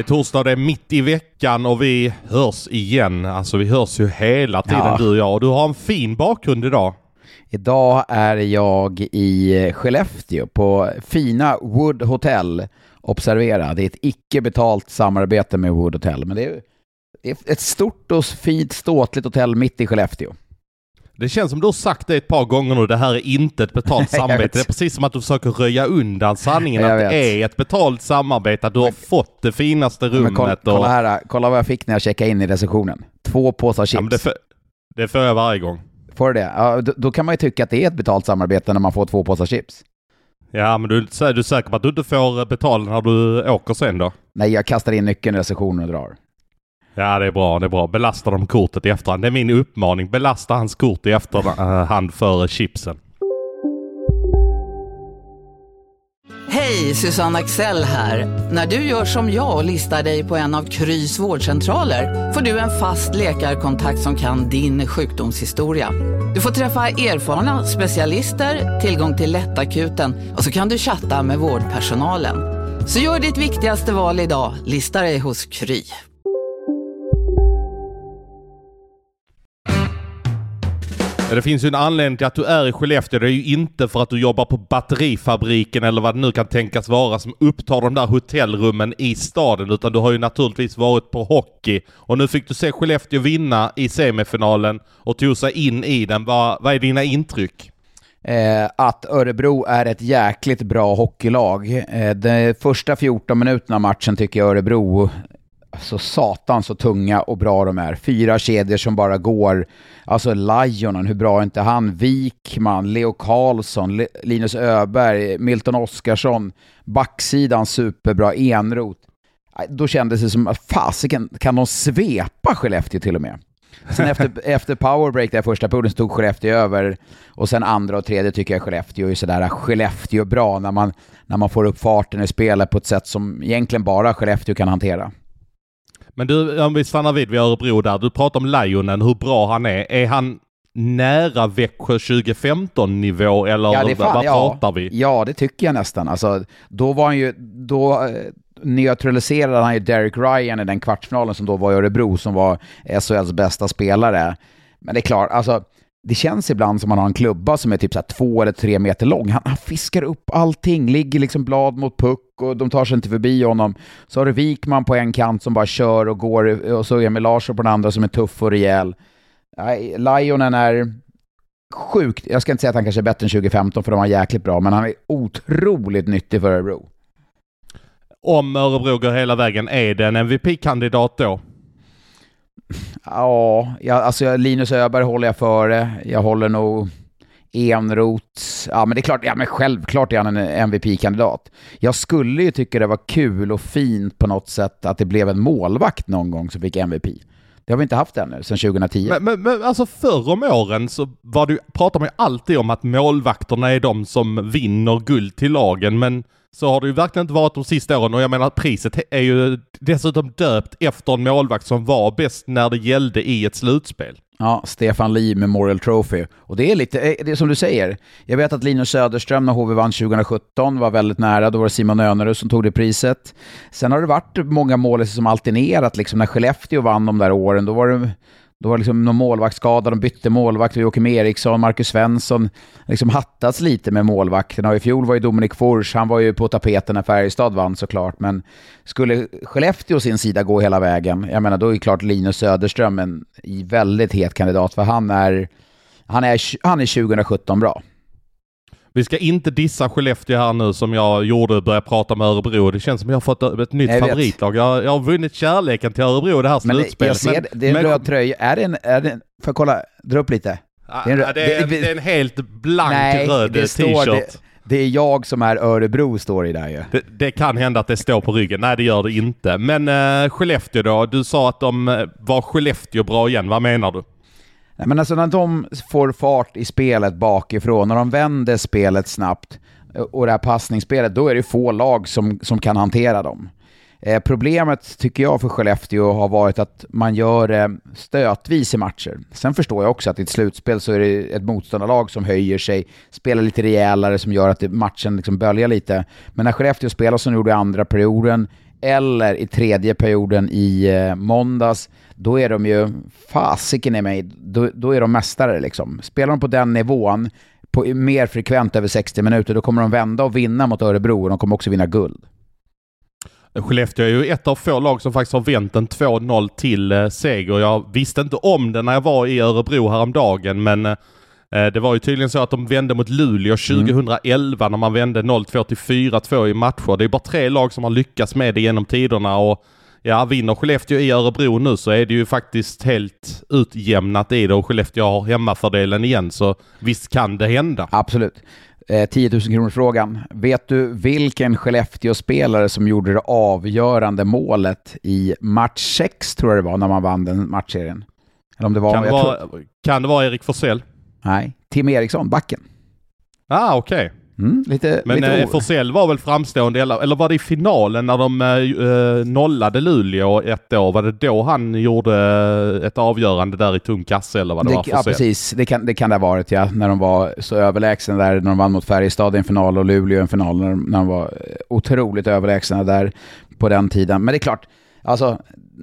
Det är torsdag, det är mitt i veckan och vi hörs igen. Alltså vi hörs ju hela tiden Ja. du och jag. Och du har en fin bakgrund idag. Idag är jag i Skellefteå på fina Wood Hotel. Observera, det är ett icke betalt samarbete med Wood Hotel, men det är ett stort och fint ståtligt hotell mitt i Skellefteå. Det känns som du har sagt det ett par gånger nu. Det här är inte ett betalt samarbete. Det är precis som att du försöker röja undan sanningen att det vet. är ett betalt samarbete. Att du har fått det finaste rummet. Men kolla, och... kolla här, kolla vad jag fick när jag checkade in i receptionen. Två påsar chips. Ja, men det, får, det får jag varje gång. Får du det? Ja, då, då kan man ju tycka att det är ett betalt samarbete när man får två påsar chips. Ja, men du, du är säker på att du inte får betala när du åker sen då? Nej, jag kastar in nyckeln i receptionen och drar. Ja, det är bra. Det är bra. Belasta dem kortet i efterhand. Det är min uppmaning. Belasta hans kort i efterhand för chipsen. Hej, Susanne Axel här. När du gör som jag och listar dig på en av Krys vårdcentraler får du en fast läkarkontakt som kan din sjukdomshistoria. Du får träffa erfarna specialister, tillgång till lättakuten och så kan du chatta med vårdpersonalen. Så gör ditt viktigaste val idag, lista dig hos Kry. Det finns ju en anledning till att du är i Skellefteå. Det är ju inte för att du jobbar på batterifabriken eller vad det nu kan tänkas vara som upptar de där hotellrummen i staden. Utan du har ju naturligtvis varit på hockey. Och nu fick du se Skellefteå vinna i semifinalen och tog sig in i den. Vad, vad är dina intryck? eh, att Örebro är ett jäkligt bra hockeylag. Eh, de första 14 minuterna av matchen tycker jag Örebro, Alltså, så satan så tunga och bra de är. Fyra kedjor som bara går. Alltså Lionen, hur bra är inte han? Wikman, Leo Karlsson, Le- Linus Öberg, Milton Oskarsson. Backsidan superbra, Enrot. Då kändes det som att fasiken, kan de svepa Skellefteå till och med? Sen efter, efter powerbreak där första perioden så tog Skellefteå över och sen andra och tredje tycker jag Skellefteå är sådär Skellefteå bra när man, när man får upp farten i spelet på ett sätt som egentligen bara Skellefteå kan hantera. Men du, om vi stannar vid vid Örebro där. Du pratar om Lejonen, hur bra han är. Är han nära Växjö 2015 nivå eller Ja, det fan- vad ja. pratar vi? Ja, det tycker jag nästan. Alltså, då var han ju, då eh, neutraliserade han ju Derek Ryan i den kvartsfinalen som då var i Örebro, som var SHLs bästa spelare. Men det är klart, alltså, det känns ibland som man har en klubba som är typ så här två eller tre meter lång. Han, han fiskar upp allting, ligger liksom blad mot puck och de tar sig inte förbi honom. Så har du Wikman på en kant som bara kör och går och så Emil Larsson på den andra som är tuff och rejäl. Lionen är sjukt, jag ska inte säga att han kanske är bättre än 2015 för de var jäkligt bra, men han är otroligt nyttig för Örebro. Om Örebro går hela vägen, är det en MVP-kandidat då? Ja, jag, alltså Linus Öberg håller jag före. Jag håller nog Enroth. Ja, men det är klart, ja men självklart är han en MVP-kandidat. Jag skulle ju tycka det var kul och fint på något sätt att det blev en målvakt någon gång som fick MVP. Det har vi inte haft ännu, sedan 2010. Men, men, men alltså förr om åren så var det, pratade man ju alltid om att målvakterna är de som vinner guld till lagen, men så har det ju verkligen inte varit de sista åren och jag menar priset är ju dessutom döpt efter en målvakt som var bäst när det gällde i ett slutspel. Ja, Stefan Lee Memorial Trophy. Och det är lite, eh, det är som du säger. Jag vet att Linus Söderström när HV vann 2017 var väldigt nära. Då var det Simon Önerud som tog det priset. Sen har det varit många mål som alternerat. Liksom när Skellefteå vann de där åren, då var det då var det liksom någon målvaktsskada, de bytte målvakt, Joakim Eriksson, Marcus Svensson, liksom hattats lite med målvakterna. Och i fjol var ju Dominik Fors, han var ju på tapeten när Färjestad vann såklart. Men skulle Skellefteå sin sida gå hela vägen, jag menar då är ju klart Linus Söderström en väldigt het kandidat, för han är, han är, han är 2017 bra. Vi ska inte dissa Skellefteå här nu som jag gjorde, börja prata med Örebro. Det känns som jag har fått ett nytt Jag favoritlag. Jag, jag har vunnit kärleken till Örebro det här Men det, slutspelet. jag ser, det, det är en röd tröja. Är det en, är det en, får jag kolla, dra upp lite? Ja, det är en Ah, det, är, det- det är en helt blank Nej, röd det står t-shirt. det, det är jag som är Örebro, står det där ju. Det, det kan hända att det står på ryggen. Nej, det gör det inte. Men uh, Skellefteå då? Du sa att de eh, var Skellefteå bra igen. Vad menar du? Nej, men alltså när de får fart i spelet bakifrån, när de vänder spelet snabbt eh, och det här passningsspelet, då är det få lag som, som kan hantera dem. Eh, problemet tycker jag för Skellefteå har varit att man gör det stötvis i matcher. Sen förstår jag också att i ett slutspel så är det ett motståndarlag som höjer sig, spelar lite rejälare som gör att matchen liksom böljar lite. Men när Skellefteå spelar som de gjorde i andra perioden, eller i tredje perioden i eh, måndags, då är de ju, fasiken i mig, då, då är de mästare liksom. Spelar de på den nivån, på, mer frekvent över 60 minuter, då kommer de vända och vinna mot Örebro och de kommer också vinna guld. Skellefteå är ju ett av få lag som faktiskt har vänt en 2-0 till eh, seger. Jag visste inte om det när jag var i Örebro häromdagen men eh, det var ju tydligen så att de vände mot Luleå 2011 mm. när man vände 0-2 till 4-2 i matcher. Det är bara tre lag som har lyckats med det genom tiderna och ja, vinner Skellefteå i Örebro nu så är det ju faktiskt helt utjämnat i det och Skellefteå har hemmafördelen igen så visst kan det hända. Absolut. 10 000 kronors frågan. Vet du vilken Skellefteå-spelare som gjorde det avgörande målet i match 6 tror jag det var när man vann den matchserien? Eller om det var... Kan, det vara, tror... kan det vara Erik Forsell? Nej, Tim Eriksson, backen. Ah, okej. Okay. Mm, lite, Men lite eh, Forsell var väl framstående, eller, eller var det i finalen när de eh, nollade Luleå ett år? Var det då han gjorde eh, ett avgörande där i tung kasse eller vad det, det var? Ja, precis. Det kan, det kan det ha varit ja. När de var så överlägsna där, när de vann mot Färjestad i en final och Luleå i en final. När de, när de var eh, otroligt överlägsna där på den tiden. Men det är klart, alltså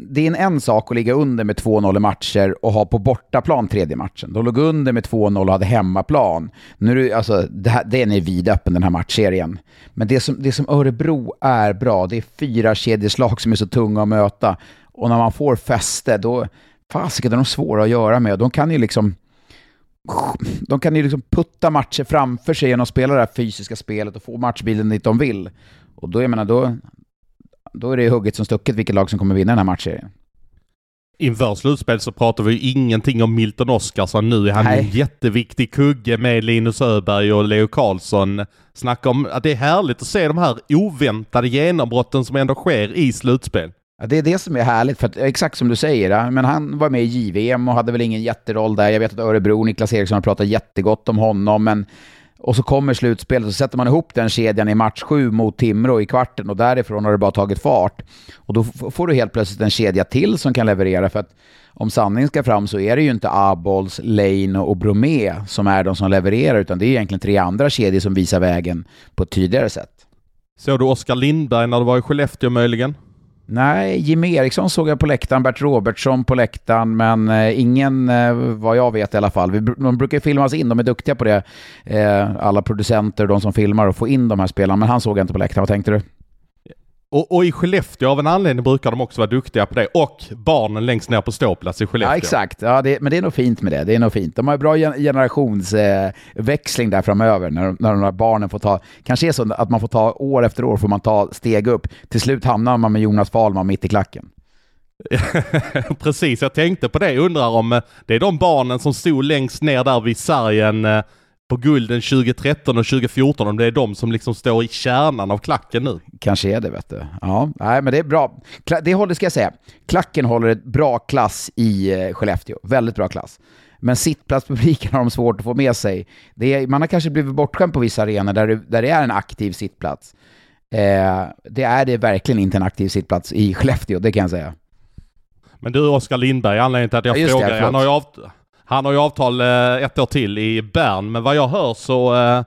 det är en, en sak att ligga under med 2-0 i matcher och ha på bortaplan tredje matchen. De låg under med 2-0 och hade hemmaplan. Nu är alltså, det här, den är vidöppen den här matchserien. Men det som, det som Örebro är bra, det är fyra kedjeslag som är så tunga att möta. Och när man får fäste, då fasiken är de svåra att göra med. De kan ju liksom de kan ju liksom putta matcher framför sig genom att spela det här fysiska spelet och få matchbilden dit de vill. Och då, jag menar, då, då är det hugget som stucket vilket lag som kommer vinna den här matchen. Inför slutspel så pratar vi ju ingenting om Milton Oskarsson. Nu är han Nej. en jätteviktig kugge med Linus Öberg och Leo Karlsson. Snacka om att det är härligt att se de här oväntade genombrotten som ändå sker i slutspel. Ja, det är det som är härligt, för att, exakt som du säger, men han var med i JVM och hade väl ingen jätteroll där. Jag vet att Örebro, Niklas Eriksson har pratat jättegott om honom, men och så kommer slutspelet och så sätter man ihop den kedjan i match sju mot Timrå i kvarten och därifrån har det bara tagit fart. Och då får du helt plötsligt en kedja till som kan leverera för att om sanningen ska fram så är det ju inte Abols, Lane och Bromé som är de som levererar utan det är egentligen tre andra kedjor som visar vägen på ett tydligare sätt. Såg du Oskar Lindberg när du var i Skellefteå möjligen? Nej, Jimmy Eriksson såg jag på läktaren, Bert Robertsson på läktaren, men eh, ingen eh, vad jag vet i alla fall. De brukar filmas in, de är duktiga på det, eh, alla producenter och de som filmar, och få in de här spelarna, men han såg jag inte på läktaren. Vad tänkte du? Och, och, i Skellefteå av en anledning brukar de också vara duktiga på det. Och barnen längst ner på ståplats i Skellefteå. Ja, exakt. Ja, det, men det är nog fint med det. Det är nog fint. De har bra generationsväxling eh, där framöver när, när de här barnen får ta... Kanske är så att man får ta år efter år får man ta steg upp. Till slut hamnar man med Jonas Fahlman mitt i klacken. Precis, jag tänkte på det. Jag undrar om eh, det är de barnen som stod längst ner där vid sargen eh, på gulden 2013 och 2014 om det är de som liksom står i kärnan av klacken nu. Kanske är det vet du. Ja, nej men det är bra. Det håller, ska jag säga, klacken håller ett bra klass i eh, Skellefteå. Väldigt bra klass. Men sittplatspubliken har de svårt att få med sig. Är, man har kanske blivit bortskämd på vissa arenor där det, där det är en aktiv sittplats. Eh, det är det verkligen inte en aktiv sittplats i Skellefteå, det kan jag säga. Men du Oskar Lindberg, anledningen till att jag ja, frågar, det, han har ju av, han har ju avtal eh, ett år till i Bern, men vad jag hör så eh,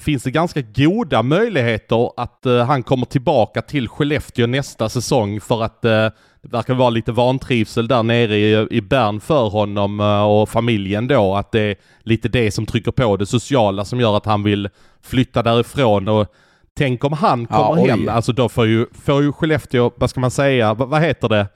finns det ganska goda möjligheter att eh, han kommer tillbaka till Skellefteå nästa säsong för att det verkar vara lite vantrivsel där nere i, i Bern för honom och familjen då. Att det är lite det som trycker på det sociala som gör att han vill flytta därifrån. Och tänk om han kommer ja, hem, alltså då får ju, får ju Skellefteå, vad ska man säga, vad, vad heter det?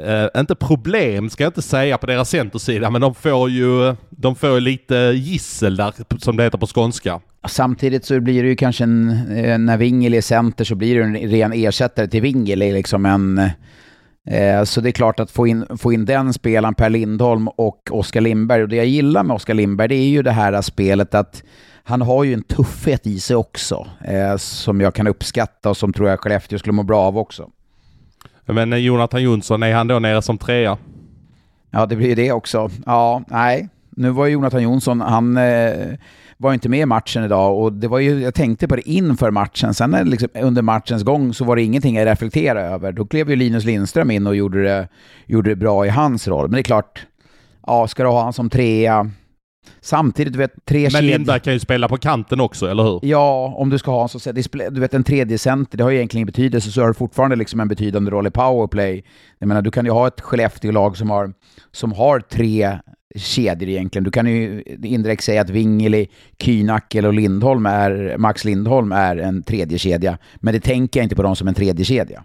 Uh, inte problem ska jag inte säga på deras centersida, men de får ju de får lite gissel där, som det heter på skånska. Samtidigt så blir det ju kanske en, eh, när Wingel är center så blir det en ren ersättare till Wingel. Liksom en, eh, så det är klart att få in, få in den spelaren, Per Lindholm och Oskar Lindberg. Och det jag gillar med Oskar Lindberg det är ju det här spelet att han har ju en tuffhet i sig också, eh, som jag kan uppskatta och som tror jag Skellefteå skulle må bra av också. Men eh, Jonathan Jonsson, är han då nere som trea? Ja, det blir ju det också. Ja, nej. Nu var Jonathan Jonsson, han eh, var inte med i matchen idag och det var ju, jag tänkte på det inför matchen. Sen liksom, under matchens gång så var det ingenting jag reflekterade över. Då klev ju Linus Lindström in och gjorde det, gjorde det bra i hans roll. Men det är klart, ja, ska du ha han som trea? Samtidigt, du vet, tre Men kedjor... Lindberg kan ju spela på kanten också, eller hur? Ja, om du ska ha en så du vet en tredje center, det har ju egentligen ingen betydelse, så har du fortfarande liksom en betydande roll i powerplay. Jag menar, du kan ju ha ett Skellefteå-lag som har, som har tre kedjor egentligen. Du kan ju indirekt säga att Wingeli, Kynackel och Lindholm är, Max Lindholm är en tredje kedja. Men det tänker jag inte på dem som en tredje kedja.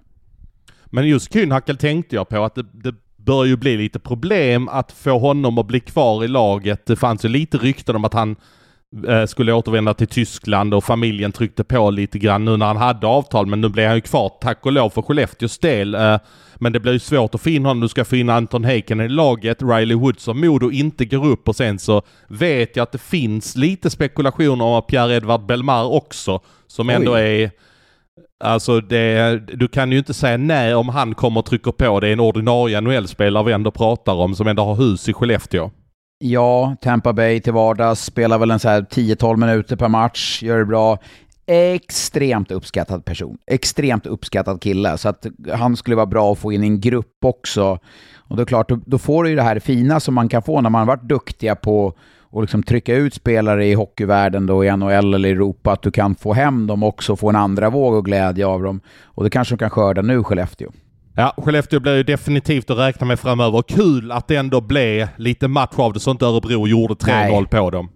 Men just Kynhackel tänkte jag på att det, det bör ju bli lite problem att få honom att bli kvar i laget. Det fanns ju lite rykten om att han eh, skulle återvända till Tyskland och familjen tryckte på lite grann nu när han hade avtal. Men nu blev han ju kvar, tack och lov för Skellefteås del. Eh, men det blir ju svårt att få in honom. Du ska få in Anton Heiken i laget, Riley Woods och Modo inte går upp och sen så vet jag att det finns lite spekulationer om Pierre-Edvard Belmar också. Som Oj. ändå är Alltså det, du kan ju inte säga nej om han kommer och trycker på. Det är en ordinarie NHL-spelare vi ändå pratar om som ändå har hus i Skellefteå. Ja, Tampa Bay till vardags, spelar väl en så här 10-12 minuter per match, gör det bra. Extremt uppskattad person. Extremt uppskattad kille. Så att han skulle vara bra att få in i en grupp också. Och då är klart, då, då får du ju det här fina som man kan få när man varit duktiga på och liksom trycka ut spelare i hockeyvärlden då i NHL eller Europa, att du kan få hem dem också få en andra våg och glädje av dem. Och det kanske de kan skörda nu, Skellefteå. Ja, Skellefteå blir ju definitivt att räkna med framöver. Kul att det ändå blev lite match av det så inte Örebro gjorde 3-0 på dem.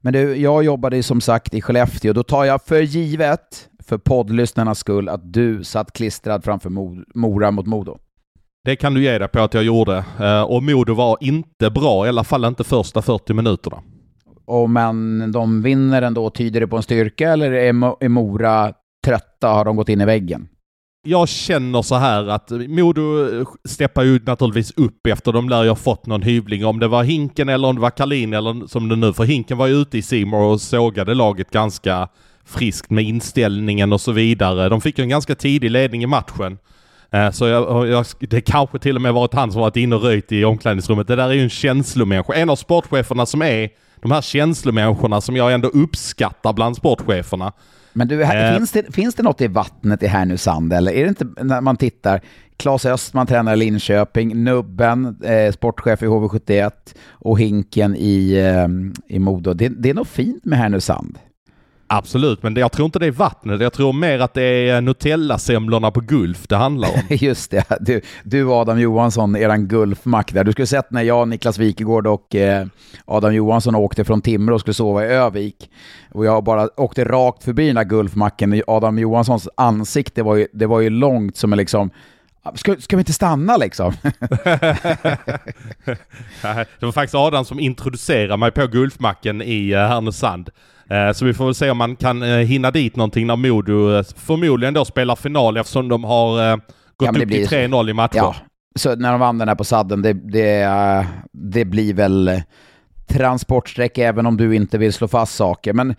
Men du, jag jobbade som sagt i Skellefteå. Då tar jag för givet, för poddlyssnarnas skull, att du satt klistrad framför Mora mot Modo. Det kan du ge dig på att jag gjorde. Eh, och Modo var inte bra, i alla fall inte första 40 minuterna. Och men de vinner ändå, tyder det på en styrka eller är Mora trötta? Har de gått in i väggen? Jag känner så här att Modo steppar ju naturligtvis upp efter de lär ju ha fått någon hyvling. Om det var Hinken eller om det var Kalin eller som det nu. För Hinken var ju ute i Simor och sågade laget ganska friskt med inställningen och så vidare. De fick ju en ganska tidig ledning i matchen. Eh, så jag, jag, det kanske till och med varit han som varit inne och röjt i omklädningsrummet. Det där är ju en känslomänniska. En av sportcheferna som är de här känslomänniskorna som jag ändå uppskattar bland sportcheferna. Men du, här, eh. finns, det, finns det något i vattnet i Härnösand eller är det inte när man tittar? Claes Östman tränar i Linköping, Nubben, eh, sportchef i HV71 och Hinken i, eh, i Modo. Det, det är något fint med Härnösand. Absolut, men jag tror inte det är vattnet. Jag tror mer att det är Nutella-semlorna på Gulf det handlar om. Just det. Du, du Adam Johansson, eran Gulfmack där. Du skulle sett när jag, Niklas Wikegård och eh, Adam Johansson åkte från Timrå och skulle sova i Övik. Och jag bara åkte rakt förbi den där Gulfmacken. Adam Johanssons ansikte var ju, det var ju långt som en liksom Ska, ska vi inte stanna liksom? det var faktiskt Adam som introducerade mig på Gulfmacken i eh, Härnösand. Eh, så vi får väl se om man kan eh, hinna dit någonting när Modo eh, förmodligen då spelar final eftersom de har gått ja, upp till 3-0 i matcher. Ja, så när de vann den här på sadden, det, det, det blir väl transportsträcka även om du inte vill slå fast saker. Men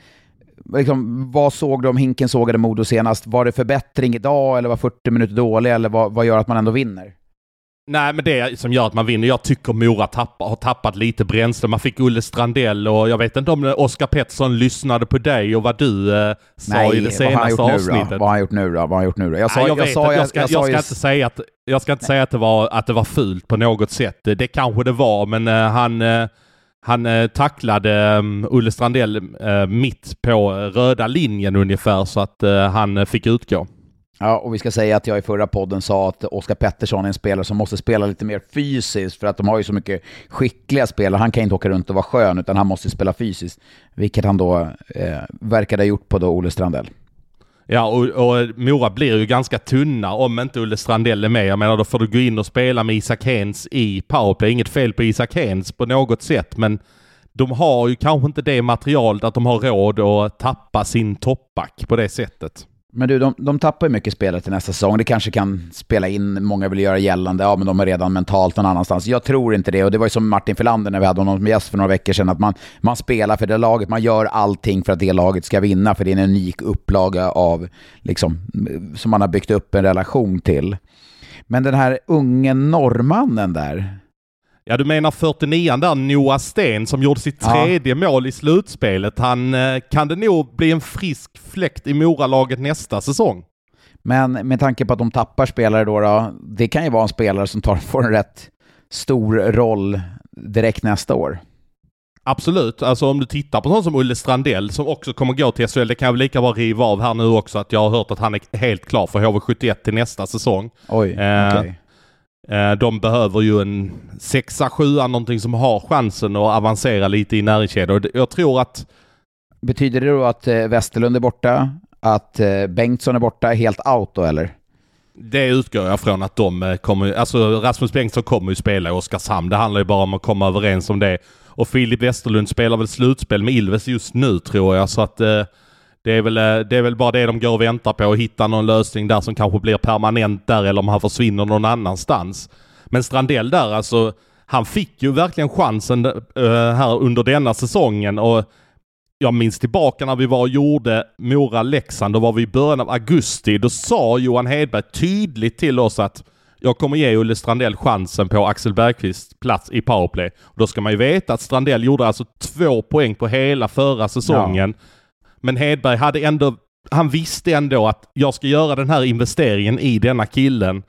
liksom, vad såg du om Hinken sågade Modo senast? Var det förbättring idag eller var 40 minuter dålig eller vad, vad gör att man ändå vinner? Nej, men det som gör att man vinner. Jag tycker Mora tappar, har tappat lite bränsle. Man fick Olle Strandell och jag vet inte om Oskar Pettersson lyssnade på dig och vad du eh, sa Nej, i det senaste vad avsnittet. Vad har han gjort nu då? Vad har han gjort nu då? Jag, sa, Nej, jag, jag, sa, jag, ska, jag, jag ska inte säga att, jag ska inte säga att det, var, att det var fult på något sätt. Det kanske det var, men uh, han, uh, han uh, tacklade um, Olle Strandell mitt på röda linjen ungefär så att han fick utgå. Ja, och vi ska säga att jag i förra podden sa att Oskar Pettersson är en spelare som måste spela lite mer fysiskt för att de har ju så mycket skickliga spelare. Han kan inte åka runt och vara skön utan han måste spela fysiskt. Vilket han då eh, verkade ha gjort på då Olle Strandell. Ja, och, och, Mora blir ju ganska tunna om inte Olle Strandell är med. Jag menar, då får du gå in och spela med Isak Hens i powerplay. Inget fel på Isak Hens på något sätt, men de har ju kanske inte det materialet att de har råd att tappa sin toppback på det sättet. Men du, de, de tappar ju mycket spelare till nästa säsong. Det kanske kan spela in, många vill göra gällande, ja men de är redan mentalt någon annanstans. Jag tror inte det och det var ju som Martin Filander när vi hade honom som gäst för några veckor sedan, att man, man spelar för det laget, man gör allting för att det laget ska vinna, för det är en unik upplaga av, liksom, som man har byggt upp en relation till. Men den här unge norrmannen där, Ja, du menar 49 där, Noah Sten, som gjorde sitt tredje ja. mål i slutspelet. Han eh, kan det nog bli en frisk fläkt i Moralaget nästa säsong. Men med tanke på att de tappar spelare då, då det kan ju vara en spelare som tar, får en rätt stor roll direkt nästa år. Absolut, alltså om du tittar på sån som Olle Strandell som också kommer gå till SHL, det kan jag väl lika bra riva av här nu också att jag har hört att han är helt klar för HV71 till nästa säsong. Oj, Eh, okej. Eh, De behöver ju en sexa, sjua, någonting som har chansen att avancera lite i näringskedjan. Jag tror att Betyder det då att eh, Westerlund är borta, att eh, Bengtsson är borta, helt out då eller? det utgår jag från att de eh, kommer, alltså Rasmus Bengtsson kommer ju spela i Oskarshamn. Det handlar ju bara om att komma överens om det. Och Filip Westerlund spelar väl slutspel med Ilves just nu tror jag, så att eh, det är, väl, eh, det är väl bara det de går och väntar på, att hitta någon lösning där som kanske blir permanent där eller om han försvinner någon annanstans. Men Strandell där alltså, han fick ju verkligen chansen eh, här under denna säsongen och jag minns tillbaka när vi var och gjorde Mora-Leksand, då var vi i början av augusti. Då sa Johan Hedberg tydligt till oss att jag kommer ge Olle Strandell chansen på Axel Bergqvists plats i powerplay. Och då ska man ju veta att Strandell gjorde alltså två poäng på hela förra säsongen. Men Hedberg hade ändå, han visste ändå att jag ska göra den här investeringen i denna killen.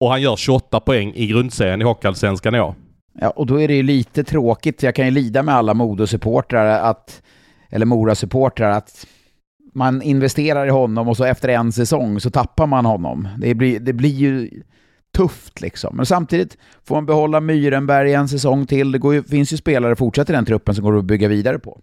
Och han gör 28 poäng i grundserien i Hockeyallsvenskan i år. Ja, och då är det ju lite tråkigt, jag kan ju lida med alla Modo-supportrar att, eller Mora-supportrar att man investerar i honom och så efter en säsong så tappar man honom. Det blir, det blir ju tufft liksom. Men samtidigt får man behålla Myrenberg en säsong till. Det går ju, finns ju spelare fortsatt i den truppen som går att bygga vidare på.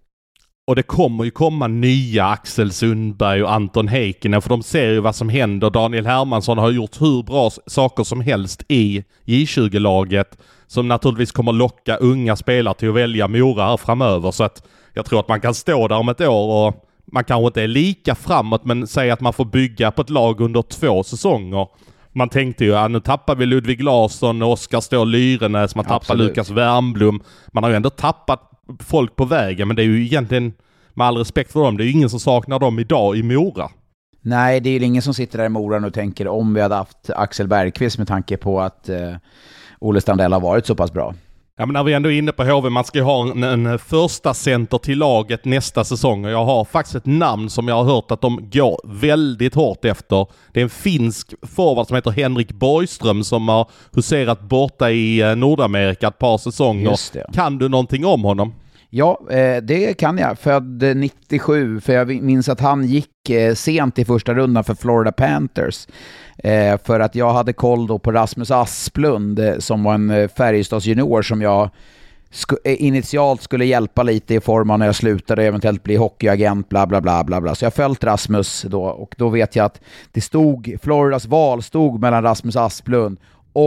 Och det kommer ju komma nya Axel Sundberg och Anton Heikkinen för de ser ju vad som händer. Daniel Hermansson har gjort hur bra saker som helst i J20-laget som naturligtvis kommer locka unga spelare till att välja Mora här framöver. Så att jag tror att man kan stå där om ett år och man kanske inte är lika framåt men säg att man får bygga på ett lag under två säsonger. Man tänkte ju att nu tappar vi Ludvig Larsson, Oskar Ståhl Lyrenäs, man tappar Absolut. Lukas Wernblom. Man har ju ändå tappat folk på vägen men det är ju egentligen, med all respekt för dem, det är ju ingen som saknar dem idag i Mora. Nej, det är ju ingen som sitter där i Mora och tänker om vi hade haft Axel Bergqvist med tanke på att eh, Olle Strandell har varit så pass bra. Ja men när vi ändå är inne på HV, man ska ju ha en, en första center till laget nästa säsong och jag har faktiskt ett namn som jag har hört att de går väldigt hårt efter. Det är en finsk forward som heter Henrik Borgström som har huserat borta i eh, Nordamerika ett par säsonger. Kan du någonting om honom? Ja, eh, det kan jag. Född eh, 97, för jag minns att han gick eh, sent i första rundan för Florida Panthers. För att jag hade koll då på Rasmus Asplund som var en Färjestadsjunior som jag initialt skulle hjälpa lite i form av när jag slutade eventuellt bli hockeyagent, bla bla bla bla bla. Så jag följt Rasmus då och då vet jag att det stod, Floridas val stod mellan Rasmus Asplund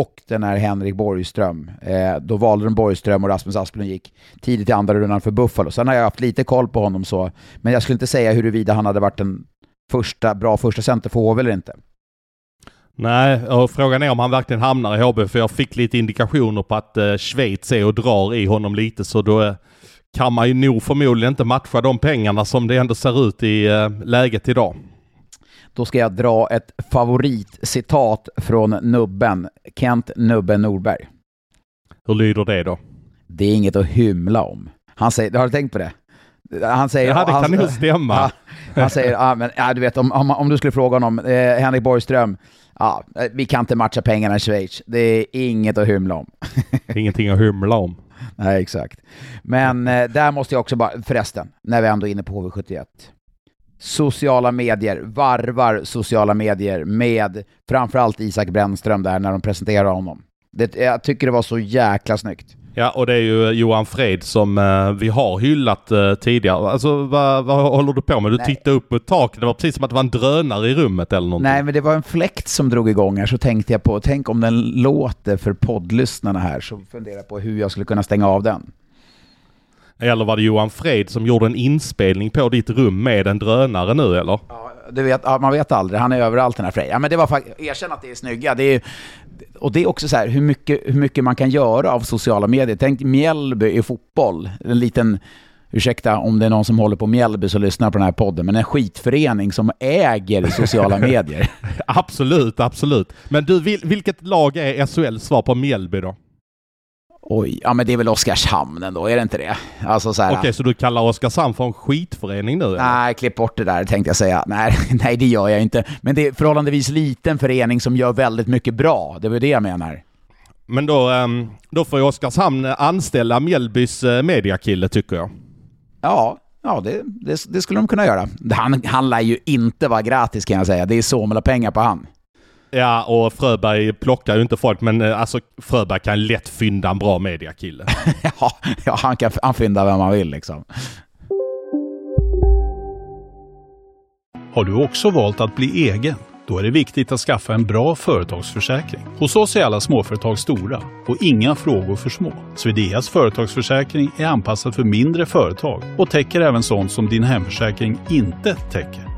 och den här Henrik Borgström. Eh, då valde de Borgström och Rasmus Asplund gick tidigt i andra rundan för Buffalo. Sen har jag haft lite koll på honom så, men jag skulle inte säga huruvida han hade varit en första, bra första center för HV eller inte. Nej, och frågan är om han verkligen hamnar i HB för jag fick lite indikationer på att eh, Schweiz är och drar i honom lite så då eh, kan man ju nog förmodligen inte matcha de pengarna som det ändå ser ut i eh, läget idag. Då ska jag dra ett favoritcitat från nubben, Kent Nubben Norberg. Hur lyder det då? Det är inget att hymla om. Han säger, har du tänkt på det? Han säger... Ja, det han, kan nog stämma. Ja, han säger, ja, men, ja, du vet om, om, om du skulle fråga honom, eh, Henrik Borgström, ja, eh, vi kan inte matcha pengarna i Schweiz. Det är inget att hymla om. Ingenting att hymla om. Nej, exakt. Men eh, där måste jag också bara, förresten, när vi ändå är inne på HV71. Sociala medier, varvar sociala medier med framförallt Isak Brännström där när de presenterar honom. Det, jag tycker det var så jäkla snyggt. Ja, och det är ju Johan Fred som eh, vi har hyllat eh, tidigare. Alltså vad, vad håller du på med? Du Nej. tittade upp mot taket. Det var precis som att det var en drönare i rummet eller någonting. Nej, men det var en fläkt som drog igång här, så tänkte jag på, tänk om den låter för poddlyssnarna här, så funderar jag på hur jag skulle kunna stänga av den. Eller var det Johan Fred som gjorde en inspelning på ditt rum med en drönare nu eller? Ja, du vet, ja, man vet aldrig, han är överallt den här Frej. Ja, men det var faktiskt, erkänn att det är snygga. Det är, och det är också så här, hur mycket, hur mycket man kan göra av sociala medier. Tänk Mjällby i fotboll, en liten, ursäkta om det är någon som håller på Mjällby som lyssnar på den här podden, men en skitförening som äger sociala medier. Absolut, absolut. Men du, vil, vilket lag är SHLs svar på Mjällby då? Oj, ja men det är väl Oskarshamn ändå, är det inte det? Alltså så här, Okej, så du kallar Oskarshamn för en skitförening nu? eller? Nej, klipp bort det där tänkte jag säga. Nej, nej, det gör jag inte. Men det är förhållandevis liten förening som gör väldigt mycket bra. Det var det jag menar. Men då, ehm, då får ju Oskarshamn anställa Mjällbys eh, mediakille tycker jag. Ja, ja det, det, det skulle de kunna göra. Han, han lär ju inte vara gratis kan jag säga. Det är så pengar på han. Ja, och Fröberg plockar ju inte folk, men eh, alltså Fröberg kan lätt fynda en bra mediakille. ja, ja, han kan han fynda vem han vill liksom. Har du också valt att bli egen? Då är det viktigt att skaffa en bra företagsförsäkring. Hos oss är alla småföretag stora och inga frågor för små. Swedeas företagsförsäkring är anpassad för mindre företag och täcker även sånt som din hemförsäkring inte täcker.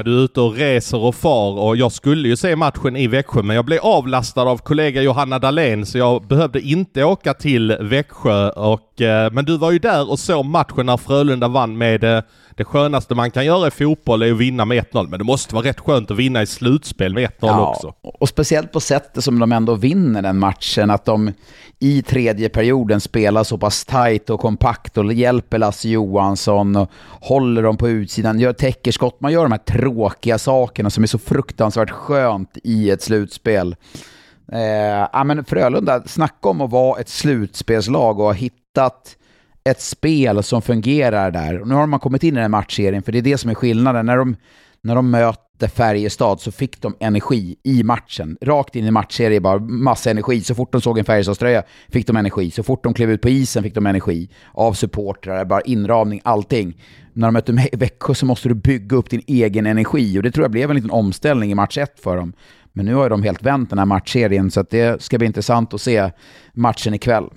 Ja, du är ute och reser och far och jag skulle ju se matchen i Växjö men jag blev avlastad av kollega Johanna Dahlén så jag behövde inte åka till Växjö och, eh, men du var ju där och såg matchen när Frölunda vann med eh, det skönaste man kan göra i fotboll är att vinna med 1-0 men det måste vara rätt skönt att vinna i slutspel med 1-0 ja, också. Och speciellt på sättet som de ändå vinner den matchen, att de i tredje perioden spelar så pass tajt och kompakt och hjälper Lasse Johansson och håller dem på utsidan, gör täckerskott, man gör de här tråkiga sakerna som är så fruktansvärt skönt i ett slutspel. Eh, ja, men Frölunda, snacka om att vara ett slutspelslag och ha hittat ett spel som fungerar där. Och nu har man kommit in i den matchserien, för det är det som är skillnaden. När de, när de mötte Färjestad så fick de energi i matchen. Rakt in i matchserien, bara massa energi. Så fort de såg en Färjestadströja fick de energi. Så fort de klev ut på isen fick de energi. Av supportrar, bara inramning, allting. När de mötte Växjö så måste du bygga upp din egen energi. Och det tror jag blev en liten omställning i match ett för dem. Men nu har de helt vänt den här matchserien, så det ska bli intressant att se matchen ikväll.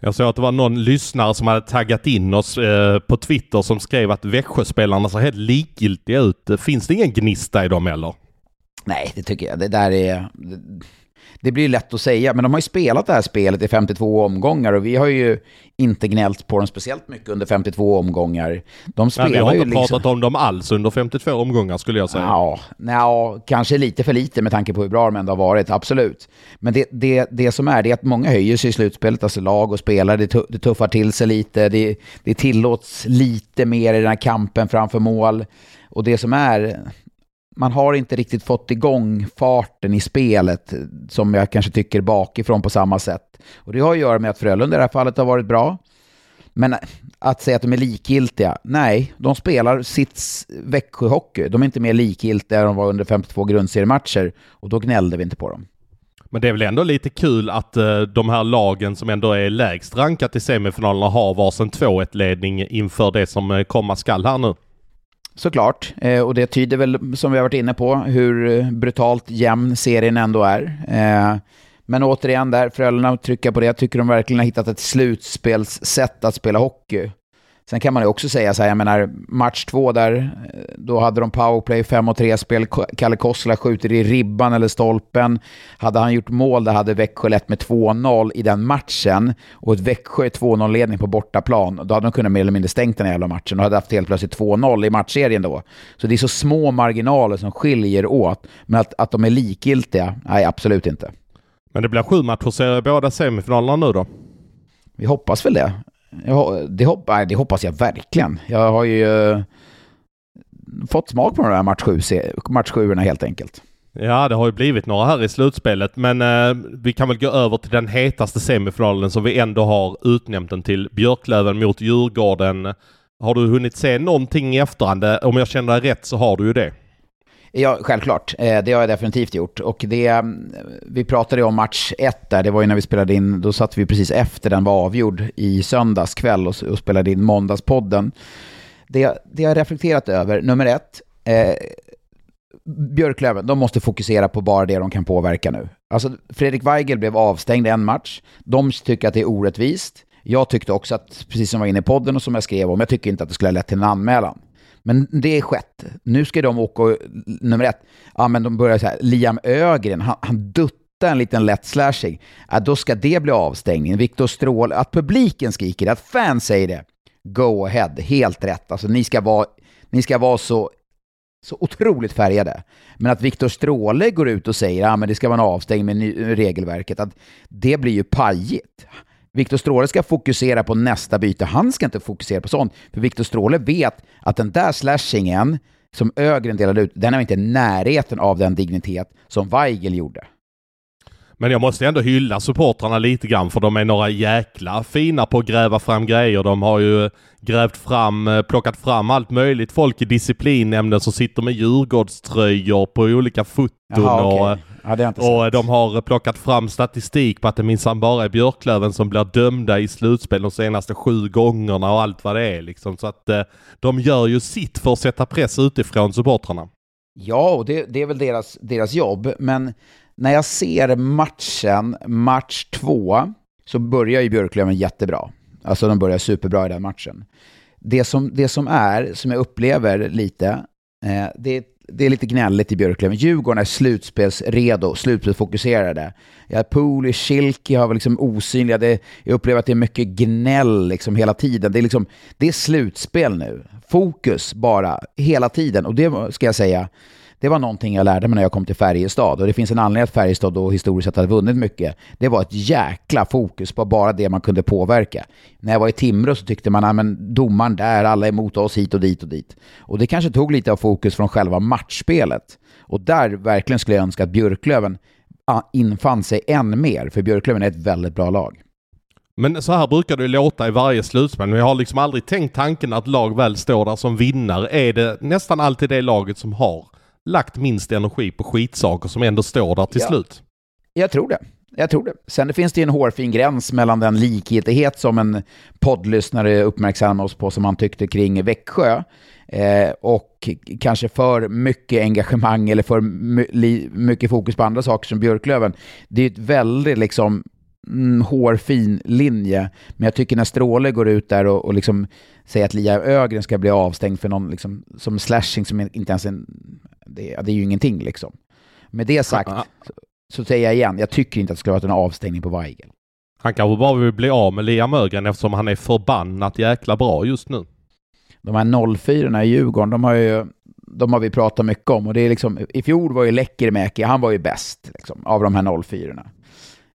Jag såg att det var någon lyssnare som hade taggat in oss eh, på Twitter som skrev att Växjöspelarna ser helt likgiltiga ut. Finns det ingen gnista i dem eller? Nej, det tycker jag. Det där är... Det blir lätt att säga, men de har ju spelat det här spelet i 52 omgångar och vi har ju inte gnällt på dem speciellt mycket under 52 omgångar. De spelar Nej, vi har inte liksom... pratat om dem alls under 52 omgångar skulle jag säga. Ja, ja, kanske lite för lite med tanke på hur bra de ändå har varit, absolut. Men det, det, det som är, det är att många höjer sig i slutspelet, alltså lag och spelare, det, det tuffar till sig lite, det, det tillåts lite mer i den här kampen framför mål. Och det som är, man har inte riktigt fått igång farten i spelet som jag kanske tycker bakifrån på samma sätt. Och det har att göra med att Frölunda i det här fallet har varit bra. Men att säga att de är likgiltiga, nej, de spelar sitt Växjöhockey. De är inte mer likgiltiga än de var under 52 grundseriematcher och då gnällde vi inte på dem. Men det är väl ändå lite kul att uh, de här lagen som ändå är lägst rankat i semifinalerna har varsin 2-1-ledning inför det som uh, komma skall här nu. Såklart, eh, och det tyder väl, som vi har varit inne på, hur eh, brutalt jämn serien ändå är. Eh, men återigen där, Frölunda trycka på det, jag tycker de verkligen har hittat ett slutspelssätt att spela hockey. Sen kan man ju också säga så här, jag menar match två där, eh, då hade de powerplay 5 och 3-spel, Kalle Kossla skjuter i ribban eller stolpen. Hade han gjort mål, där hade Växjö lett med 2-0 i den matchen och ett Växjö 2-0-ledning på bortaplan, då hade de kunnat mer eller mindre stängt den jävla matchen och hade haft helt plötsligt 2-0 i matchserien då. Så det är så små marginaler som skiljer åt, men att, att de är likgiltiga, nej absolut inte. Men det blir sju matcher i båda semifinalerna nu då? Vi hoppas väl det. Jag, det, hopp, nej, det hoppas jag verkligen. Jag har ju uh, fått smak på de här match 7 match helt enkelt. Ja, det har ju blivit några här i slutspelet, men uh, vi kan väl gå över till den hetaste semifinalen som vi ändå har utnämnt den till. Björklöven mot Djurgården. Har du hunnit se någonting i efterhand? Eh, om jag känner dig rätt så har du ju det. Ja, självklart. Eh, det har jag definitivt gjort. Och det, eh, vi pratade om match ett där, det var ju när vi spelade in, då satt vi precis efter den var avgjord i söndags kväll och, och spelade in måndagspodden. Det, det jag reflekterat över, nummer ett, eh, Björklöven, de måste fokusera på bara det de kan påverka nu. Alltså, Fredrik Weigel blev avstängd en match. De tycker att det är orättvist. Jag tyckte också att, precis som jag var inne i podden och som jag skrev om, jag tycker inte att det skulle ha lett till en anmälan. Men det är skett. Nu ska de åka, nummer ett, ja men de börjar så här, Liam Ögren, han, han duttar en liten lätt slashing, ja, då ska det bli avstängning. Viktor Stråle, att publiken skriker att fans säger det, go ahead, helt rätt. Alltså ni ska vara, ni ska vara så, så otroligt färgade. Men att Viktor Stråle går ut och säger att ja, det ska vara en avstängning med regelverket, att det blir ju pajigt. Viktor Stråle ska fokusera på nästa byte. Han ska inte fokusera på sånt. För Viktor Stråle vet att den där slashingen som Ögren delade ut, den är inte i närheten av den dignitet som Weigel gjorde. Men jag måste ändå hylla supportrarna lite grann för de är några jäkla fina på att gräva fram grejer. De har ju grävt fram, eh, plockat fram allt möjligt folk i disciplinnämnden som sitter med Djurgårdströjor på olika foton. Jaha, okay. och, ja, och de har plockat fram statistik på att det minsann bara är Björklöven som blir dömda i slutspel de senaste sju gångerna och allt vad det är liksom. Så att eh, de gör ju sitt för att sätta press utifrån supportrarna. Ja, och det, det är väl deras, deras jobb, men när jag ser matchen, match två, så börjar ju Björklöven jättebra. Alltså de börjar superbra i den matchen. Det som, det som är, som jag upplever lite, eh, det, det är lite gnälligt i Björklöven. Djurgården är slutspelsredo, slutspelsfokuserade. Ja, Pooley, Schilke har liksom osynliga. Det, jag upplever att det är mycket gnäll liksom hela tiden. Det är, liksom, det är slutspel nu. Fokus bara, hela tiden. Och det ska jag säga, det var någonting jag lärde mig när jag kom till Färjestad. Och det finns en anledning att Färjestad då historiskt sett hade vunnit mycket. Det var ett jäkla fokus på bara det man kunde påverka. När jag var i Timrå så tyckte man men domaren där, alla är emot oss hit och dit och dit. Och det kanske tog lite av fokus från själva matchspelet. Och där verkligen skulle jag önska att Björklöven infann sig än mer, för Björklöven är ett väldigt bra lag. Men så här brukar det låta i varje slutspel. Men jag har liksom aldrig tänkt tanken att lag väl står där som vinnare. Är det nästan alltid det laget som har lagt minst energi på skitsaker som ändå står där till ja. slut. Jag tror det. Jag tror det. Sen finns det en hårfin gräns mellan den likgiltighet som en poddlyssnare uppmärksammade oss på som han tyckte kring Växjö eh, och kanske för mycket engagemang eller för mycket fokus på andra saker som Björklöven. Det är ett väldigt liksom mm, hårfin linje. Men jag tycker när Stråle går ut där och, och liksom säger att Lia Ögren ska bli avstängd för någon liksom, som slashing som inte ens är en det, det är ju ingenting liksom. Med det sagt så, så, säger jag igen, jag tycker inte att det ska vara en avstängning på Weigel. Han kanske bara vill bli av med Liam Ögren eftersom han är förbannat jäkla bra just nu. De här 04 i Djurgården, de har ju de har vi pratat mycket om. Och det är liksom, I fjol var ju Läckermäki, han var ju bäst liksom, av de här 04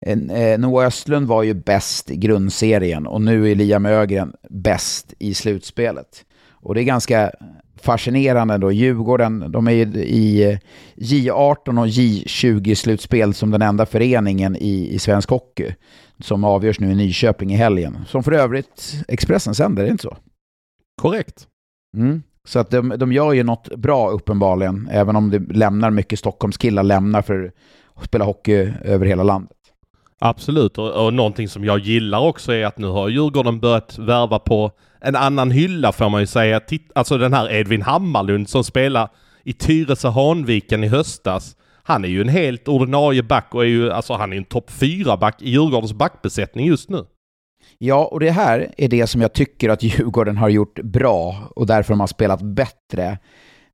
eh, Noah Östlund var ju bäst i grundserien och nu är Liam Ögren bäst i slutspelet. Och det är ganska fascinerande då. Djurgården, de är i J18 och J20-slutspel som den enda föreningen i, i svensk hockey. Som avgörs nu i Nyköping i helgen. Som för övrigt Expressen sänder, är det inte så? Korrekt. Mm. Så att de, de gör ju något bra uppenbarligen, även om det lämnar mycket Stockholmskillar lämnar för att spela hockey över hela landet. Absolut, och, och någonting som jag gillar också är att nu har Djurgården börjat värva på en annan hylla får man ju säga. Titt, alltså den här Edvin Hammarlund som spelar i Tyresö Hanviken i höstas. Han är ju en helt ordinarie back och är ju, alltså han är en topp fyra back i Djurgårdens backbesättning just nu. Ja, och det här är det som jag tycker att Djurgården har gjort bra och därför de har spelat bättre.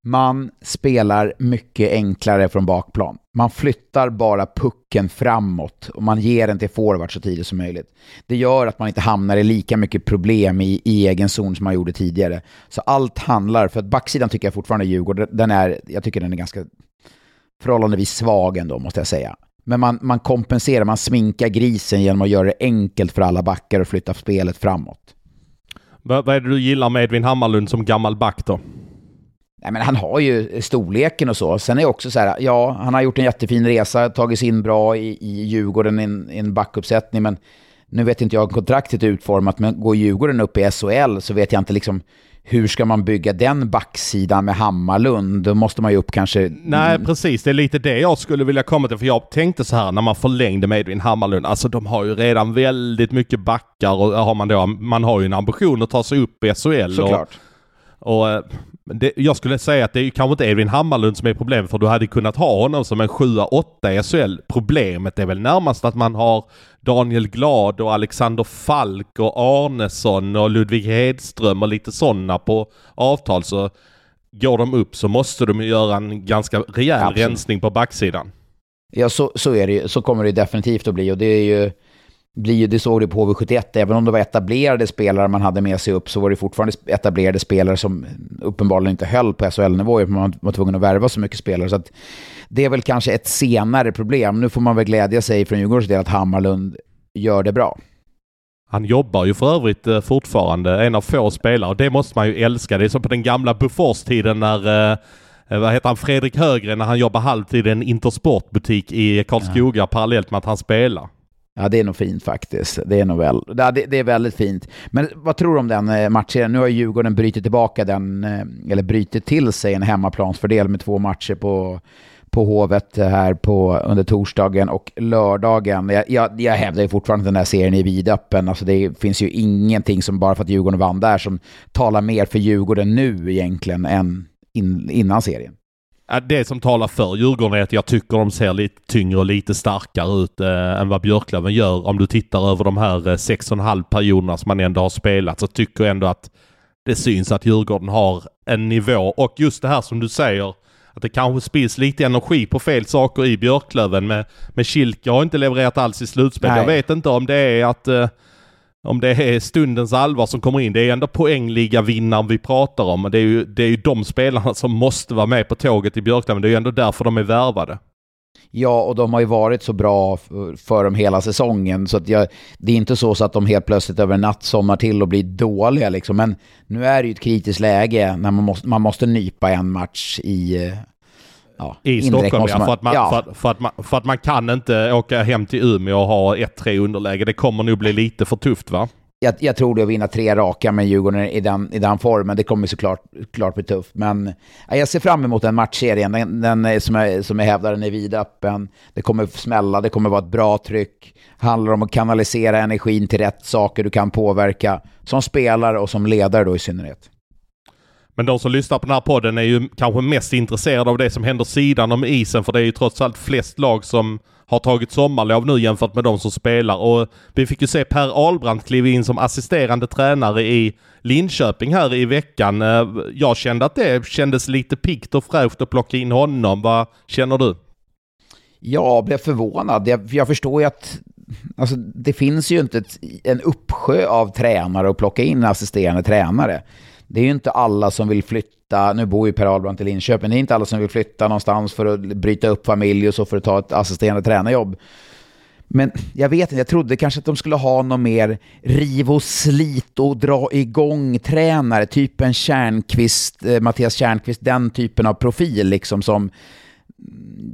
Man spelar mycket enklare från bakplan. Man flyttar bara pucken framåt och man ger den till forward så tidigt som möjligt. Det gör att man inte hamnar i lika mycket problem i, i egen zon som man gjorde tidigare. Så allt handlar, för att backsidan tycker jag fortfarande Djurgården, den är, jag tycker den är ganska förhållandevis svag ändå måste jag säga. Men man, man kompenserar, man sminkar grisen genom att göra det enkelt för alla backar och flytta spelet framåt. Vad är det du gillar med Edvin Hammarlund som gammal back då? Nej, men han har ju storleken och så. Sen är det också så här, ja, han har gjort en jättefin resa, tagit sig in bra i, i Djurgården i en, en backuppsättning, men nu vet inte jag hur kontraktet är utformat, men går Djurgården upp i SHL så vet jag inte liksom hur ska man bygga den backsidan med Hammarlund? Då måste man ju upp kanske... Nej, precis. Det är lite det jag skulle vilja komma till. För jag tänkte så här när man förlängde med Edvin Hammarlund. Alltså de har ju redan väldigt mycket backar och har man då, man har ju en ambition att ta sig upp i SHL. Såklart. Och, och det, jag skulle säga att det är kanske inte Edvin Hammarlund som är problemet för du hade kunnat ha honom som en 7-8 i SHL. Problemet är väl närmast att man har Daniel Glad och Alexander Falk och Arnesson och Ludvig Hedström och lite sådana på avtal så går de upp så måste de göra en ganska rejäl Absolut. rensning på backsidan. Ja, så, så, är det, så kommer det definitivt att bli. Och det är ju, blir ju, det såg det på HV71, även om det var etablerade spelare man hade med sig upp så var det fortfarande etablerade spelare som uppenbarligen inte höll på SHL-nivå. Man var tvungen att värva så mycket spelare. Så att det är väl kanske ett senare problem. Nu får man väl glädja sig från Djurgårdens del att Hammarlund gör det bra. Han jobbar ju för övrigt eh, fortfarande, en av få spelare. Det måste man ju älska. Det är som på den gamla Bufors-tiden när eh, eh, vad heter han, Fredrik Högren när han jobbar halvtid i en Intersportbutik i Karlskoga ja. parallellt med att han spelar. Ja, det är nog fint faktiskt. Det är nog väl, det, det är väldigt fint. Men vad tror du om den eh, matchen? Nu har Djurgården brutit tillbaka den, eh, eller brutit till sig en hemmaplansfördel med två matcher på på Hovet här på, under torsdagen och lördagen. Jag, jag, jag hävdar ju fortfarande att den här serien är vidöppen. Alltså det finns ju ingenting som bara för att Djurgården vann där som talar mer för Djurgården nu egentligen än in, innan serien. Det som talar för Djurgården är att jag tycker de ser lite tyngre och lite starkare ut eh, än vad Björklöven gör. Om du tittar över de här eh, sex och en halv perioderna som man ändå har spelat så tycker jag ändå att det syns att Djurgården har en nivå och just det här som du säger att det kanske spills lite energi på fel saker i Björklöven. Med, med Kilke har inte levererat alls i slutspel. Jag vet inte om det är att eh, om det är stundens allvar som kommer in. Det är ändå poängliga vinnaren vi pratar om. Det är, ju, det är ju de spelarna som måste vara med på tåget i Björklöven. Det är ju ändå därför de är värvade. Ja, och de har ju varit så bra för dem hela säsongen. Så att jag, det är inte så, så att de helt plötsligt över en natt somnar till och blir dåliga. Liksom. Men nu är det ju ett kritiskt läge när man måste, man måste nypa en match i... Eh, Ja, I Stockholm ja, för att, man, ja. För, för, att man, för att man kan inte åka hem till Umeå och ha 1-3 underläge. Det kommer nog bli lite för tufft va? jag, jag, tror det att vinna tre raka med Djurgården i den, i den formen. Det kommer såklart klart bli tufft. Men jag ser fram emot den matchserien. Den, den som, jag, som jag hävdar, den är vidöppen. Det kommer smälla, det kommer vara ett bra tryck. handlar om att kanalisera energin till rätt saker du kan påverka. Som spelare och som ledare då i synnerhet. Men de som lyssnar på den här podden är ju kanske mest intresserade av det som händer sidan om isen. För det är ju trots allt flest lag som har tagit sommarlov nu jämfört med de som spelar. Och vi fick ju se Per Albrandt kliva in som assisterande tränare i Linköping här i veckan. Eh, jag kände att det kändes lite pikt och fräscht att plocka in honom. Vad känner du? Jag blev förvånad. Jag, jag förstår ju att alltså, det finns ju inte ett, en uppsjö av tränare att plocka in assisterande tränare. Det är ju inte alla som vill flytta nu bor ju Per Albrandt i Linköping, det är inte alla som vill flytta någonstans för att bryta upp familj och så för att ta ett assisterande tränarjobb. Men jag vet inte, jag trodde kanske att de skulle ha någon mer riv och slit och dra igång tränare, typ en Kärnqvist, eh, Mattias Kärnqvist, den typen av profil liksom som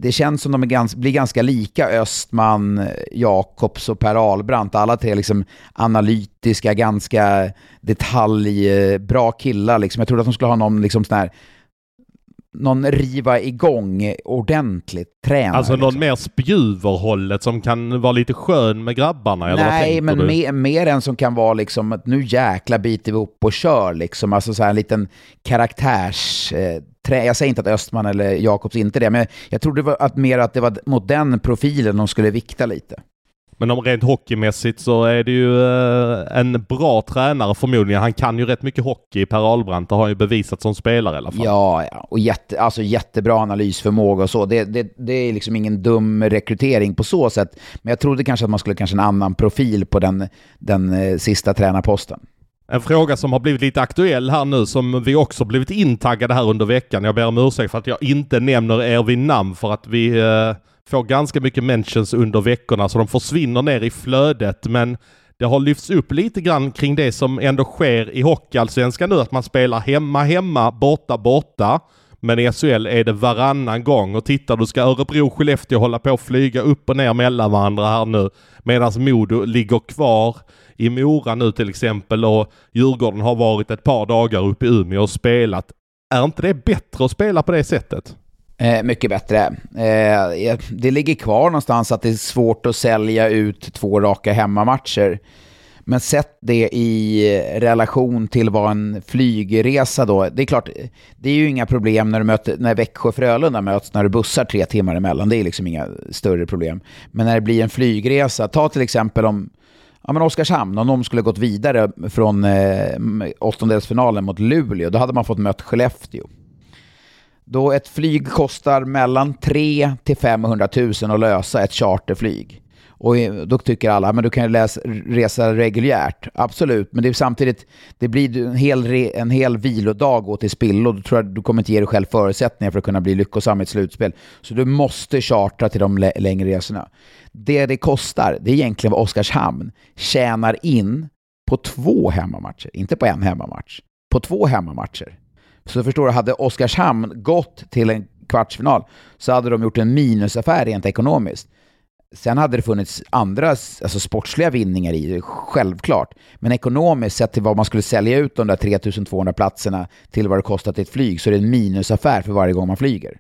det känns som de är gans, blir ganska lika Östman, Jakobs och Per Ahlbrandt. Alla tre liksom analytiska, ganska detaljbra killar. Liksom. Jag trodde att de skulle ha någon liksom sån här någon riva igång ordentligt tränare. Alltså någon liksom. mer spjuverhållet som kan vara lite skön med grabbarna? Eller Nej, men mer, mer än som kan vara liksom att nu jäkla biter vi upp och kör liksom. Alltså så här en liten karaktärs... Eh, trä, jag säger inte att Östman eller Jakobs inte det, men jag trodde att mer att det var mot den profilen de skulle vikta lite. Men om rent hockeymässigt så är det ju eh, en bra tränare förmodligen. Han kan ju rätt mycket hockey, Per Ahlbrandt. Det har han ju bevisat som spelare i alla fall. Ja, ja. och jätte, alltså jättebra analysförmåga och så. Det, det, det är liksom ingen dum rekrytering på så sätt. Men jag trodde kanske att man skulle kanske en annan profil på den, den eh, sista tränarposten. En fråga som har blivit lite aktuell här nu som vi också blivit intaggade här under veckan. Jag ber om ursäkt för att jag inte nämner er vid namn för att vi eh, får ganska mycket mentions under veckorna så de försvinner ner i flödet. Men det har lyfts upp lite grann kring det som ändå sker i Hockeyallsvenskan nu. Att man spelar hemma, hemma, borta, borta. Men i SHL är det varannan gång och titta då ska Örebro och Skellefteå hålla på att flyga upp och ner mellan varandra här nu. Medan Modo ligger kvar i Mora nu till exempel och Djurgården har varit ett par dagar uppe i Umeå och spelat. Är inte det bättre att spela på det sättet? Eh, mycket bättre. Eh, det ligger kvar någonstans att det är svårt att sälja ut två raka hemmamatcher. Men sätt det i relation till vad en flygresa då, det är klart, det är ju inga problem när, du möter, när Växjö och Frölunda möts när du bussar tre timmar emellan, det är liksom inga större problem. Men när det blir en flygresa, ta till exempel om ja, men Oskarshamn, om de skulle gått vidare från eh, åttondelsfinalen mot Luleå, då hade man fått möta Skellefteå. Då ett flyg kostar mellan 3 till 500 000 att lösa ett charterflyg. Och då tycker alla, men du kan ju läsa, resa reguljärt. Absolut, men det är samtidigt, det blir en hel, en hel vilodag gå till spillo. Då tror jag du kommer inte ge dig själv förutsättningar för att kunna bli lyckosam i ett slutspel. Så du måste chartra till de längre resorna. Det det kostar, det är egentligen vad Oskarshamn tjänar in på två hemmamatcher, inte på en hemmamatch. På två hemmamatcher. Så förstår du, hade Oskarshamn gått till en kvartsfinal så hade de gjort en minusaffär rent ekonomiskt. Sen hade det funnits andra alltså sportsliga vinningar i det, självklart. Men ekonomiskt sett till vad man skulle sälja ut de där 3200 platserna till vad det kostat ett flyg så är det en minusaffär för varje gång man flyger.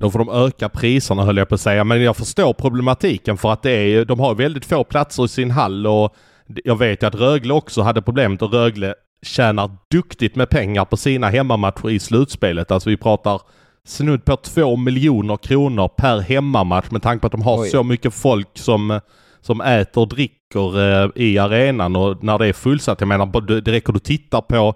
Då får de öka priserna höll jag på att säga. Men jag förstår problematiken för att det är, de har väldigt få platser i sin hall och jag vet ju att Rögle också hade problemet och Rögle tjänar duktigt med pengar på sina hemmamatcher i slutspelet. Alltså vi pratar snudd på två miljoner kronor per hemmamatch med tanke på att de har Oj. så mycket folk som, som äter och dricker eh, i arenan och när det är fullsatt. Jag menar, det räcker att titta på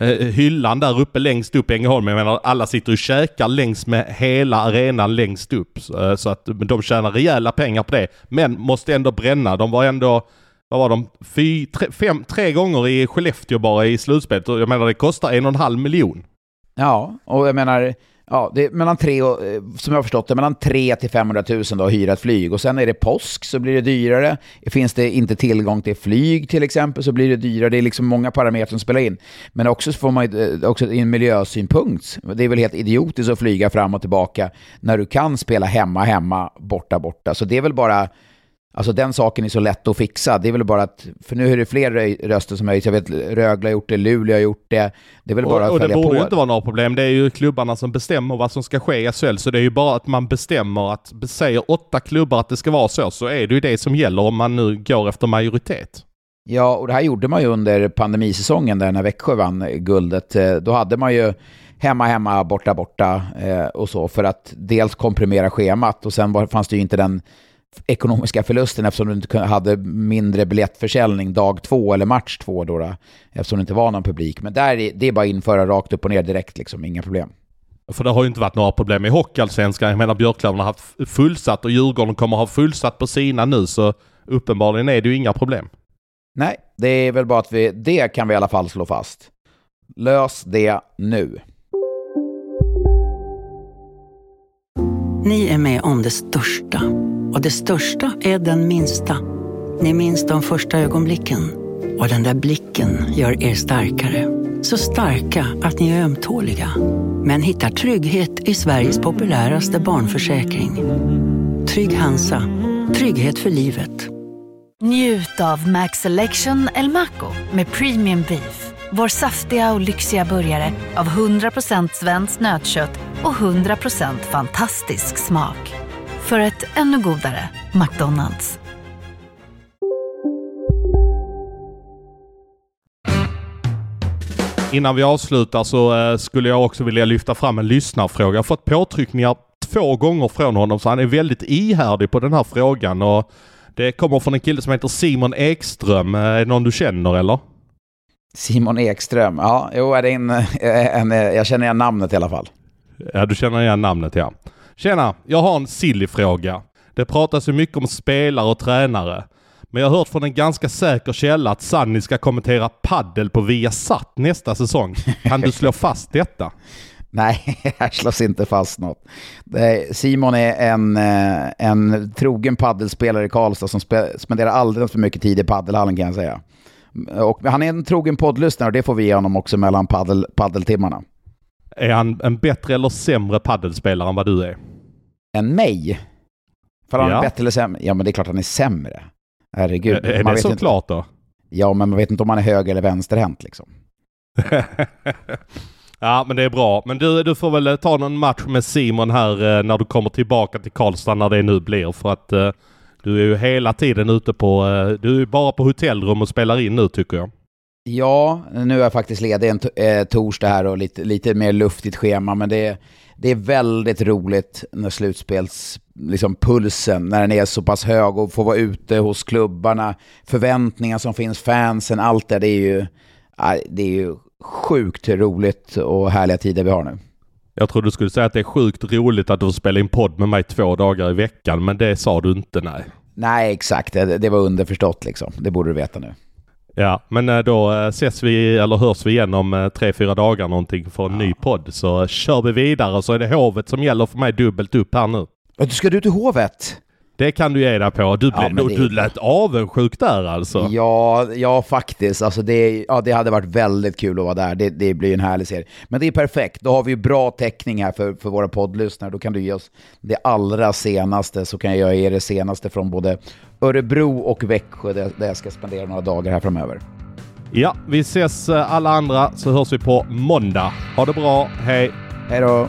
eh, hyllan där uppe längst upp i Ängelholm. Jag menar alla sitter och käkar längs med hela arenan längst upp. Så, eh, så att de tjänar rejäla pengar på det. Men måste ändå bränna. De var ändå vad var de? Fy, tre, fem, tre gånger i Skellefteå bara i slutspelet. Jag menar det kostar en och en halv miljon. Ja, och jag menar Ja, det är mellan tre och, eh, som jag har förstått det, mellan 3 till 500 000 då att hyra ett flyg. Och sen är det påsk så blir det dyrare. Finns det inte tillgång till flyg till exempel så blir det dyrare. Det är liksom många parametrar som spelar in. Men också så får man eh, också en miljösynpunkt. Det är väl helt idiotiskt att flyga fram och tillbaka när du kan spela hemma, hemma, borta, borta. Så det är väl bara Alltså den saken är så lätt att fixa. Det är väl bara att, för nu är det fler röster som höjs. Jag vet Rögle har gjort det, Luleå har gjort det. Det är väl bara och, att följa på. Och det borde ju inte vara några problem. Det är ju klubbarna som bestämmer vad som ska ske i SHL. Så det är ju bara att man bestämmer att, säger åtta klubbar att det ska vara så, så är det ju det som gäller om man nu går efter majoritet. Ja, och det här gjorde man ju under pandemisäsongen där när Växjö vann guldet. Eh, då hade man ju hemma, hemma, borta, borta eh, och så för att dels komprimera schemat och sen fanns det ju inte den ekonomiska förlusten eftersom du inte hade mindre biljettförsäljning dag två eller match två då, då eftersom det inte var någon publik. Men där är, det är bara att införa rakt upp och ner direkt liksom, inga problem. För det har ju inte varit några problem i Hockeyallsvenskan. Jag menar Björklöven har haft fullsatt och Djurgården kommer ha fullsatt på sina nu så uppenbarligen är det ju inga problem. Nej, det är väl bara att vi, det kan vi i alla fall slå fast. Lös det nu. Ni är med om det största och det största är den minsta. Ni minns de första ögonblicken. Och den där blicken gör er starkare. Så starka att ni är ömtåliga. Men hittar trygghet i Sveriges populäraste barnförsäkring. Trygg Hansa. Trygghet för livet. Njut av Max Selection El Maco med Premium Beef. Vår saftiga och lyxiga burgare av 100% svenskt nötkött och 100% fantastisk smak för ett ännu godare McDonalds. Innan vi avslutar så eh, skulle jag också vilja lyfta fram en lyssnarfråga. Jag har fått påtryckningar två gånger från honom så han är väldigt ihärdig på den här frågan. Och det kommer från en kille som heter Simon Ekström. Eh, är det någon du känner eller? Simon Ekström, ja, jo, är det en, eh, en, jag känner igen namnet i alla fall. Ja, du känner igen namnet ja. Tjena, jag har en silly fråga. Det pratas ju mycket om spelare och tränare. Men jag har hört från en ganska säker källa att Sanni ska kommentera paddel på Viasat nästa säsong. Kan du slå fast detta? Nej, här slås inte fast något. Simon är en, eh, en trogen paddelspelare i Karlstad som spenderar alldeles för mycket tid i paddelhallen kan jag säga. Och han är en trogen poddlyssnare och det får vi ge honom också mellan paddel, paddeltimmarna. Är han en bättre eller sämre paddelspelare än vad du är? Än mig? För han ja. är bättre eller sämre? Ja, men det är klart han är sämre. Herregud. Är, är det så klart då? Ja, men man vet inte om han är höger eller vänsterhänt liksom. ja, men det är bra. Men du, du får väl ta någon match med Simon här eh, när du kommer tillbaka till Karlstad när det nu blir. För att eh, du är ju hela tiden ute på... Eh, du är bara på hotellrum och spelar in nu tycker jag. Ja, nu är jag faktiskt ledig en eh, torsdag här och lite, lite mer luftigt schema, men det är, det är väldigt roligt när slutspelspulsen, liksom pulsen, när den är så pass hög och få vara ute hos klubbarna, förväntningar som finns, fansen, allt det, det är ju, det är ju sjukt roligt och härliga tider vi har nu. Jag trodde du skulle säga att det är sjukt roligt att du får spela in podd med mig två dagar i veckan, men det sa du inte nej. Nej, exakt. Det, det var underförstått liksom. Det borde du veta nu. Ja, men eh, då eh, ses vi eller hörs vi igen om eh, tre, fyra dagar någonting för en ny podd. Så kör vi vidare så är det hovet som gäller för mig dubbelt upp här nu. Ska du till Hovet? Det kan du ge dig på. Du, blev, men det- du lät avundsjuk där alltså. Ja, ja faktiskt. Alltså det, ja, det hade varit väldigt kul att vara där. Det, det blir en härlig serie. Men det är perfekt. Då har vi ju bra täckning här för, för våra poddlyssnare. Då kan du ge oss det allra senaste, så kan jag ge det senaste från både Örebro och Växjö, där, där jag ska spendera några dagar här framöver. Ja, vi ses eh, alla andra så hörs vi på måndag. Ha det bra, hej! Hej då!